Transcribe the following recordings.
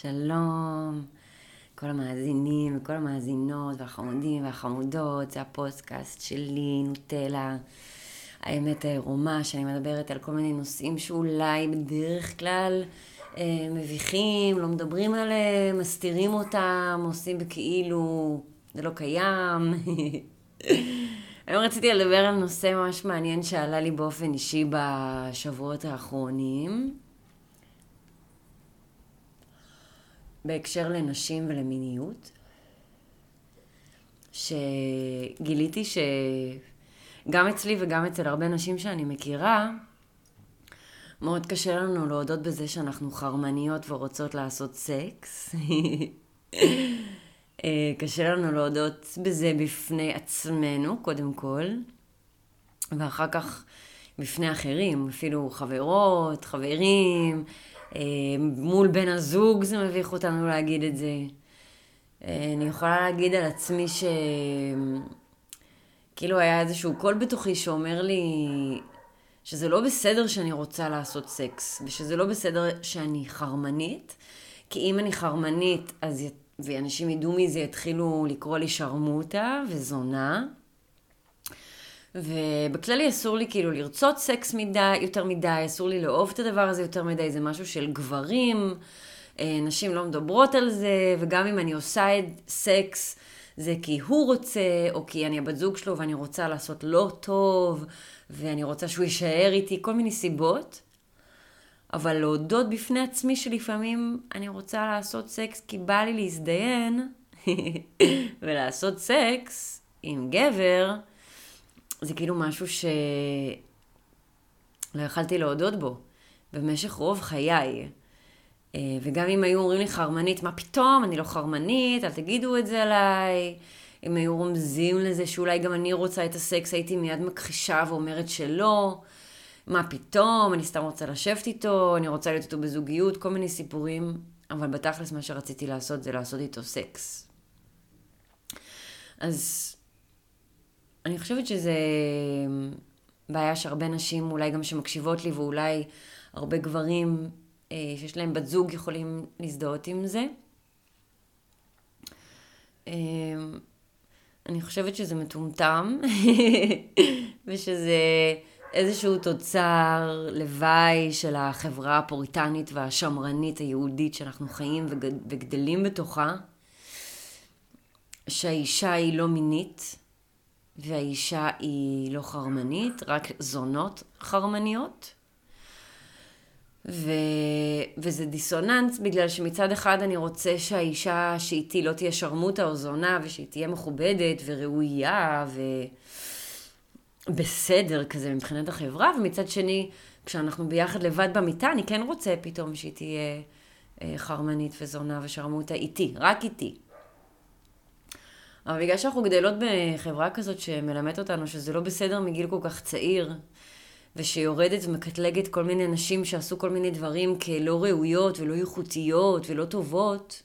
שלום, כל המאזינים וכל המאזינות והחמודים והחמודות, זה הפודקאסט שלי, נוטלה, האמת העירומה, שאני מדברת על כל מיני נושאים שאולי בדרך כלל אה, מביכים, לא מדברים עליהם, מסתירים אותם, עושים בכאילו זה לא קיים. היום רציתי לדבר על נושא ממש מעניין שעלה לי באופן אישי בשבועות האחרונים. בהקשר לנשים ולמיניות, שגיליתי שגם אצלי וגם אצל הרבה נשים שאני מכירה, מאוד קשה לנו להודות בזה שאנחנו חרמניות ורוצות לעשות סקס. אה, קשה לנו להודות בזה בפני עצמנו, קודם כל, ואחר כך בפני אחרים, אפילו חברות, חברים, מול בן הזוג זה מביך אותנו להגיד את זה. אה, אני יכולה להגיד על עצמי ש... כאילו היה איזשהו קול בתוכי שאומר לי שזה לא בסדר שאני רוצה לעשות סקס, ושזה לא בסדר שאני חרמנית, כי אם אני חרמנית, אז ואנשים ידעו מזה, יתחילו לקרוא לי שרמוטה וזונה. ובכללי אסור לי כאילו לרצות סקס מדי, יותר מדי, אסור לי לאהוב את הדבר הזה יותר מדי, זה משהו של גברים, אה, נשים לא מדברות על זה, וגם אם אני עושה את סקס, זה כי הוא רוצה, או כי אני הבת זוג שלו ואני רוצה לעשות לא טוב, ואני רוצה שהוא יישאר איתי, כל מיני סיבות. אבל להודות בפני עצמי שלפעמים אני רוצה לעשות סקס כי בא לי להזדיין, ולעשות סקס עם גבר, זה כאילו משהו שלא יכלתי להודות בו במשך רוב חיי. אה, וגם אם היו אומרים לי חרמנית, מה פתאום, אני לא חרמנית, אל תגידו את זה עליי. אם היו רומזים לזה שאולי גם אני רוצה את הסקס, הייתי מיד מכחישה ואומרת שלא. מה פתאום, אני סתם רוצה לשבת איתו, אני רוצה להיות איתו בזוגיות, כל מיני סיפורים. אבל בתכלס מה שרציתי לעשות זה לעשות איתו סקס. אז אני חושבת שזה בעיה שהרבה נשים, אולי גם שמקשיבות לי, ואולי הרבה גברים אה, שיש להם בת זוג יכולים להזדהות עם זה. אה, אני חושבת שזה מטומטם, ושזה איזשהו תוצר לוואי של החברה הפוריטנית והשמרנית היהודית שאנחנו חיים וגדלים בתוכה, שהאישה היא לא מינית, והאישה היא לא חרמנית, רק זונות חרמניות. ו... וזה דיסוננס בגלל שמצד אחד אני רוצה שהאישה שאיתי לא תהיה שרמוטה או זונה ושהיא תהיה מכובדת וראויה ובסדר כזה מבחינת החברה, ומצד שני, כשאנחנו ביחד לבד במיטה, אני כן רוצה פתאום שהיא תהיה אה, חרמנית וזונה ושרמוטה איתי, רק איתי. אבל בגלל שאנחנו גדלות בחברה כזאת שמלמדת אותנו שזה לא בסדר מגיל כל כך צעיר, ושיורדת ומקטלגת כל מיני נשים שעשו כל מיני דברים כלא ראויות ולא איכותיות ולא טובות,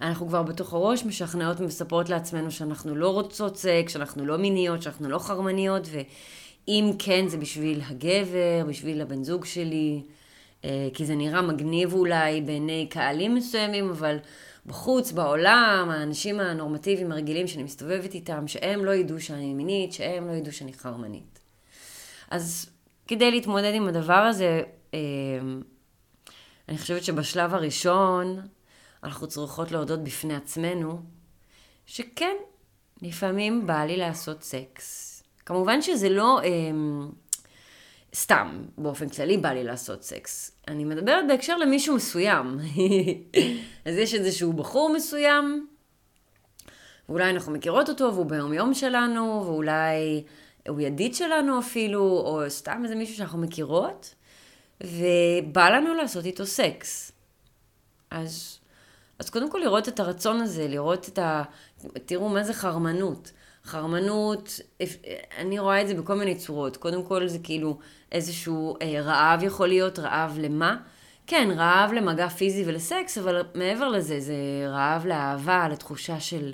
אנחנו כבר בתוך הראש משכנעות ומספרות לעצמנו שאנחנו לא רוצות סקס, שאנחנו לא מיניות, שאנחנו לא חרמניות, ואם כן זה בשביל הגבר, בשביל הבן זוג שלי, אה, כי זה נראה מגניב אולי בעיני קהלים מסוימים, אבל בחוץ, בעולם, האנשים הנורמטיביים הרגילים שאני מסתובבת איתם, שהם לא ידעו שאני מינית, שהם לא ידעו שאני חרמנית. אז כדי להתמודד עם הדבר הזה, אה, אני חושבת שבשלב הראשון אנחנו צריכות להודות בפני עצמנו, שכן, לפעמים בא לי לעשות סקס. כמובן שזה לא... סתם, באופן כללי בא לי לעשות סקס. אני מדברת בהקשר למישהו מסוים. אז יש איזשהו בחור מסוים, ואולי אנחנו מכירות אותו, והוא ביום יום שלנו, ואולי הוא ידיד שלנו אפילו, או סתם איזה מישהו שאנחנו מכירות, ובא לנו לעשות איתו סקס. אז, אז קודם כל לראות את הרצון הזה, לראות את ה... תראו מה זה חרמנות. חרמנות, אני רואה את זה בכל מיני צורות. קודם כל זה כאילו איזשהו אה, רעב יכול להיות, רעב למה? כן, רעב למגע פיזי ולסקס, אבל מעבר לזה, זה רעב לאהבה, לתחושה של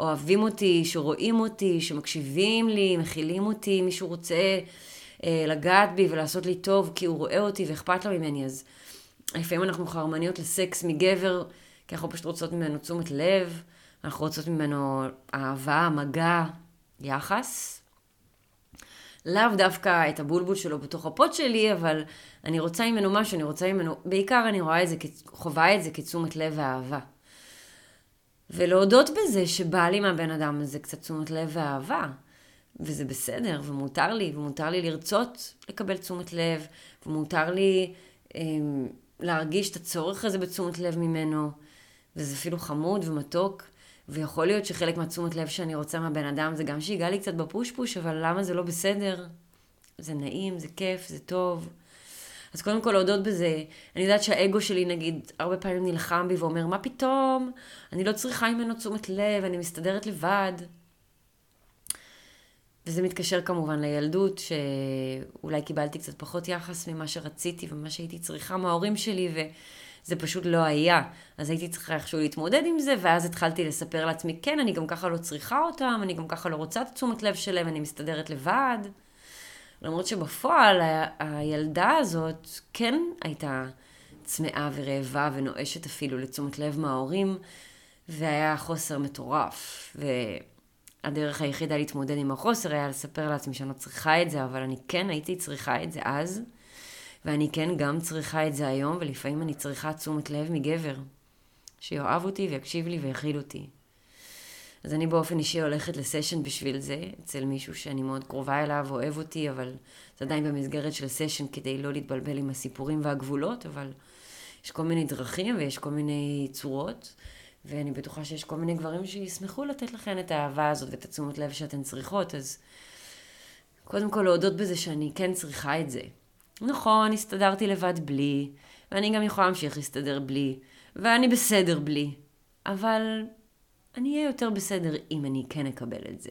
אוהבים אותי, שרואים אותי, שמקשיבים לי, מכילים אותי, מישהו רוצה אה, לגעת בי ולעשות לי טוב כי הוא רואה אותי ואכפת לו ממני, אז לפעמים אנחנו חרמניות לסקס מגבר, כי אנחנו פשוט רוצות ממנו תשומת לב, אנחנו רוצות ממנו אהבה, מגע, יחס. לאו דווקא את הבולבול שלו בתוך הפוט שלי, אבל אני רוצה ממנו משהו, אני רוצה ממנו, בעיקר אני רואה את זה, חווה את זה כתשומת לב ואהבה. ולהודות בזה שבא לי מהבן אדם הזה קצת תשומת לב ואהבה. וזה בסדר, ומותר לי, ומותר לי לרצות לקבל תשומת לב, ומותר לי אה, להרגיש את הצורך הזה בתשומת לב ממנו, וזה אפילו חמוד ומתוק, ויכול להיות שחלק מהתשומת לב שאני רוצה מהבן אדם זה גם שיגע לי קצת בפוש-פוש, אבל למה זה לא בסדר? זה נעים, זה כיף, זה טוב. אז קודם כל להודות בזה. אני יודעת שהאגו שלי, נגיד, הרבה פעמים נלחם בי ואומר, מה פתאום? אני לא צריכה ממנו תשומת לב, אני מסתדרת לבד. וזה מתקשר כמובן לילדות, שאולי קיבלתי קצת פחות יחס ממה שרציתי ומה שהייתי צריכה מההורים שלי, וזה פשוט לא היה. אז הייתי צריכה איכשהו להתמודד עם זה, ואז התחלתי לספר לעצמי, כן, אני גם ככה לא צריכה אותם, אני גם ככה לא רוצה את תשומת לב שלהם, אני מסתדרת לבד. למרות שבפועל ה- הילדה הזאת כן הייתה צמאה ורעבה ונואשת אפילו לתשומת לב מההורים, והיה חוסר מטורף. והדרך היחידה להתמודד עם החוסר היה לספר לעצמי שאני לא צריכה את זה, אבל אני כן הייתי צריכה את זה אז, ואני כן גם צריכה את זה היום, ולפעמים אני צריכה תשומת לב מגבר, שיאהב אותי ויקשיב לי ויכיל אותי. אז אני באופן אישי הולכת לסשן בשביל זה, אצל מישהו שאני מאוד קרובה אליו, אוהב אותי, אבל זה עדיין במסגרת של סשן כדי לא להתבלבל עם הסיפורים והגבולות, אבל יש כל מיני דרכים ויש כל מיני צורות, ואני בטוחה שיש כל מיני גברים שישמחו לתת לכן את האהבה הזאת ואת התשומת לב שאתן צריכות, אז קודם כל להודות בזה שאני כן צריכה את זה. נכון, הסתדרתי לבד בלי, ואני גם יכולה להמשיך להסתדר בלי, ואני בסדר בלי, אבל אני אהיה יותר בסדר אם אני כן אקבל את זה.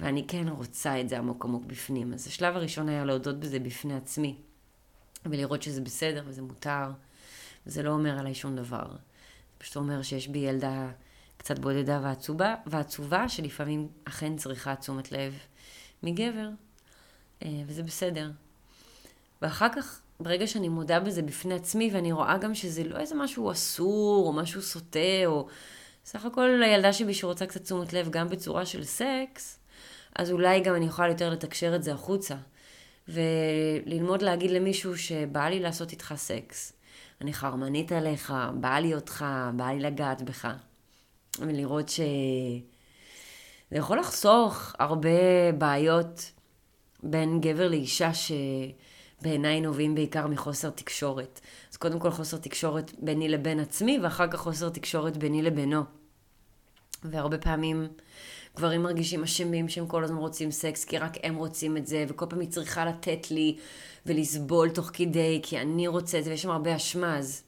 ואני כן רוצה את זה עמוק עמוק בפנים. אז השלב הראשון היה להודות בזה בפני עצמי, ולראות שזה בסדר וזה מותר, וזה לא אומר עליי שום דבר. זה פשוט אומר שיש בי ילדה קצת בודדה ועצובה, ועצובה שלפעמים אכן צריכה תשומת לב מגבר, אה, וזה בסדר. ואחר כך, ברגע שאני מודה בזה בפני עצמי, ואני רואה גם שזה לא איזה משהו אסור, או משהו סוטה, או סך הכל הילדה שבי שרוצה קצת תשומת לב גם בצורה של סקס, אז אולי גם אני יכולה יותר לתקשר את זה החוצה. וללמוד להגיד למישהו שבא לי לעשות איתך סקס. אני חרמנית עליך, בא לי אותך, בא לי לגעת בך. ולראות שזה יכול לחסוך הרבה בעיות בין גבר לאישה שבעיניי נובעים בעיקר מחוסר תקשורת. אז קודם כל חוסר תקשורת ביני לבין עצמי, ואחר כך חוסר תקשורת ביני לבינו. והרבה פעמים גברים מרגישים אשמים שהם כל הזמן רוצים סקס, כי רק הם רוצים את זה, וכל פעם היא צריכה לתת לי ולסבול תוך כדי, כי אני רוצה את זה, ויש שם הרבה אשמה, אז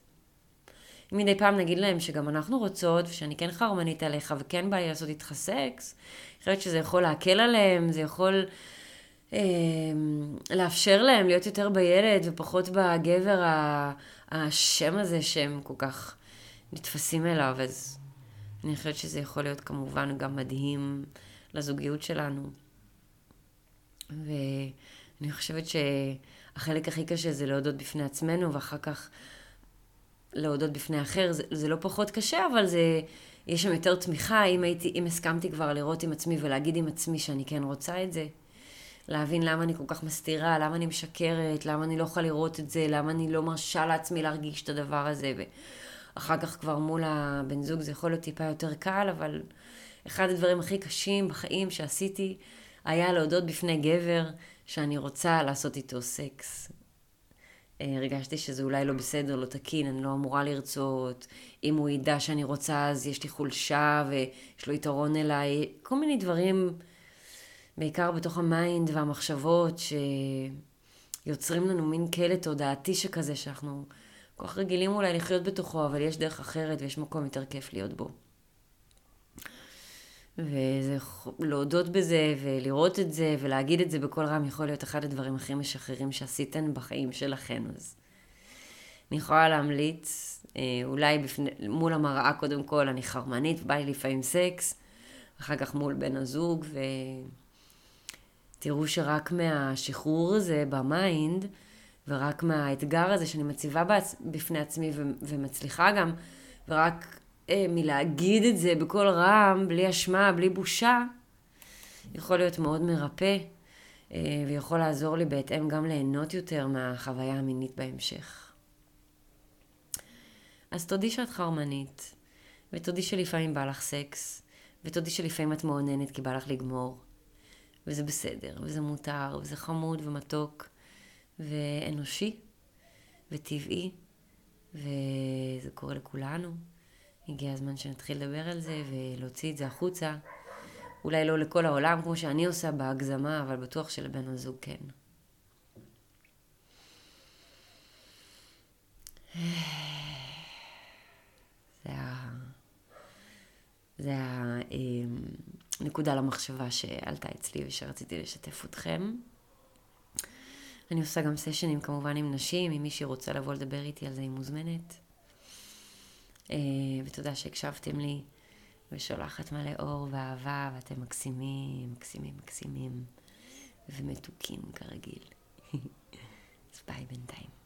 מדי פעם נגיד להם שגם אנחנו רוצות, ושאני כן חרמנית עליך, וכן בא לי לעשות איתך סקס, אני חושבת שזה יכול להקל עליהם, זה יכול אה, לאפשר להם להיות יותר בילד ופחות בגבר השם הזה שהם כל כך נתפסים אליו, אז אני חושבת שזה יכול להיות כמובן גם מדהים לזוגיות שלנו. ואני חושבת שהחלק הכי קשה זה להודות בפני עצמנו, ואחר כך להודות בפני אחר. זה, זה לא פחות קשה, אבל זה, יש שם יותר תמיכה. אם, הייתי, אם הסכמתי כבר לראות עם עצמי ולהגיד עם עצמי שאני כן רוצה את זה, להבין למה אני כל כך מסתירה, למה אני משקרת, למה אני לא יכולה לראות את זה, למה אני לא מרשה לעצמי להרגיש את הדבר הזה. ו... אחר כך כבר מול הבן זוג זה יכול להיות טיפה יותר קל, אבל אחד הדברים הכי קשים בחיים שעשיתי היה להודות בפני גבר שאני רוצה לעשות איתו סקס. אה, הרגשתי שזה אולי לא בסדר, לא תקין, אני לא אמורה לרצות. אם הוא ידע שאני רוצה, אז יש לי חולשה ויש לו יתרון אליי. כל מיני דברים, בעיקר בתוך ה mind והמחשבות, שיוצרים לנו מין כלא תודעתי שכזה, שאנחנו כל כך רגילים אולי לחיות בתוכו, אבל יש דרך אחרת ויש מקום יותר כיף להיות בו. ולהודות בזה ולראות את זה ולהגיד את זה בקול רם יכול להיות אחד הדברים הכי משחררים שעשיתן בחיים שלכן. אז אני יכולה להמליץ, אה, אולי בפני, מול המראה קודם כל, אני חרמנית, בא לי לפעמים סקס, אחר כך מול בן הזוג, ותראו שרק מהשחרור הזה ב mind, ורק מהאתגר הזה שאני מציבה בעצ... בפני עצמי ו... ומצליחה גם, ורק אה, מלהגיד את זה בקול רם, בלי אשמה, בלי בושה, יכול להיות מאוד מרפא, אה, ויכול לעזור לי בהתאם גם ליהנות יותר מהחוויה המינית בהמשך. אז תודי שאת חרמנית, ותודי שלפעמים בא לך סקס, ותודי שלפעמים את מעוננת כי בא לך לגמור. וזה בסדר, וזה מותר, וזה חמוד ומתוק, ואנושי, וטבעי, וזה קורה לכולנו. הגיע הזמן שנתחיל לדבר על זה ולהוציא את זה החוצה. אולי לא לכל העולם כמו שאני עושה בהגזמה, אבל בטוח שלבן הזוג כן. זה ה... זה הנקודה למחשבה שעלתה אצלי ושרציתי לשתף אתכם. אני עושה גם סשנים כמובן עם נשים, אם מישהי רוצה לבוא לדבר איתי על זה היא מוזמנת. אה, ותודה שהקשבתם לי, ושולחת מלא אור ואהבה, ואתם מקסימים, מקסימים, מקסימים, ומתוקים כרגיל. אז ביי בינתיים.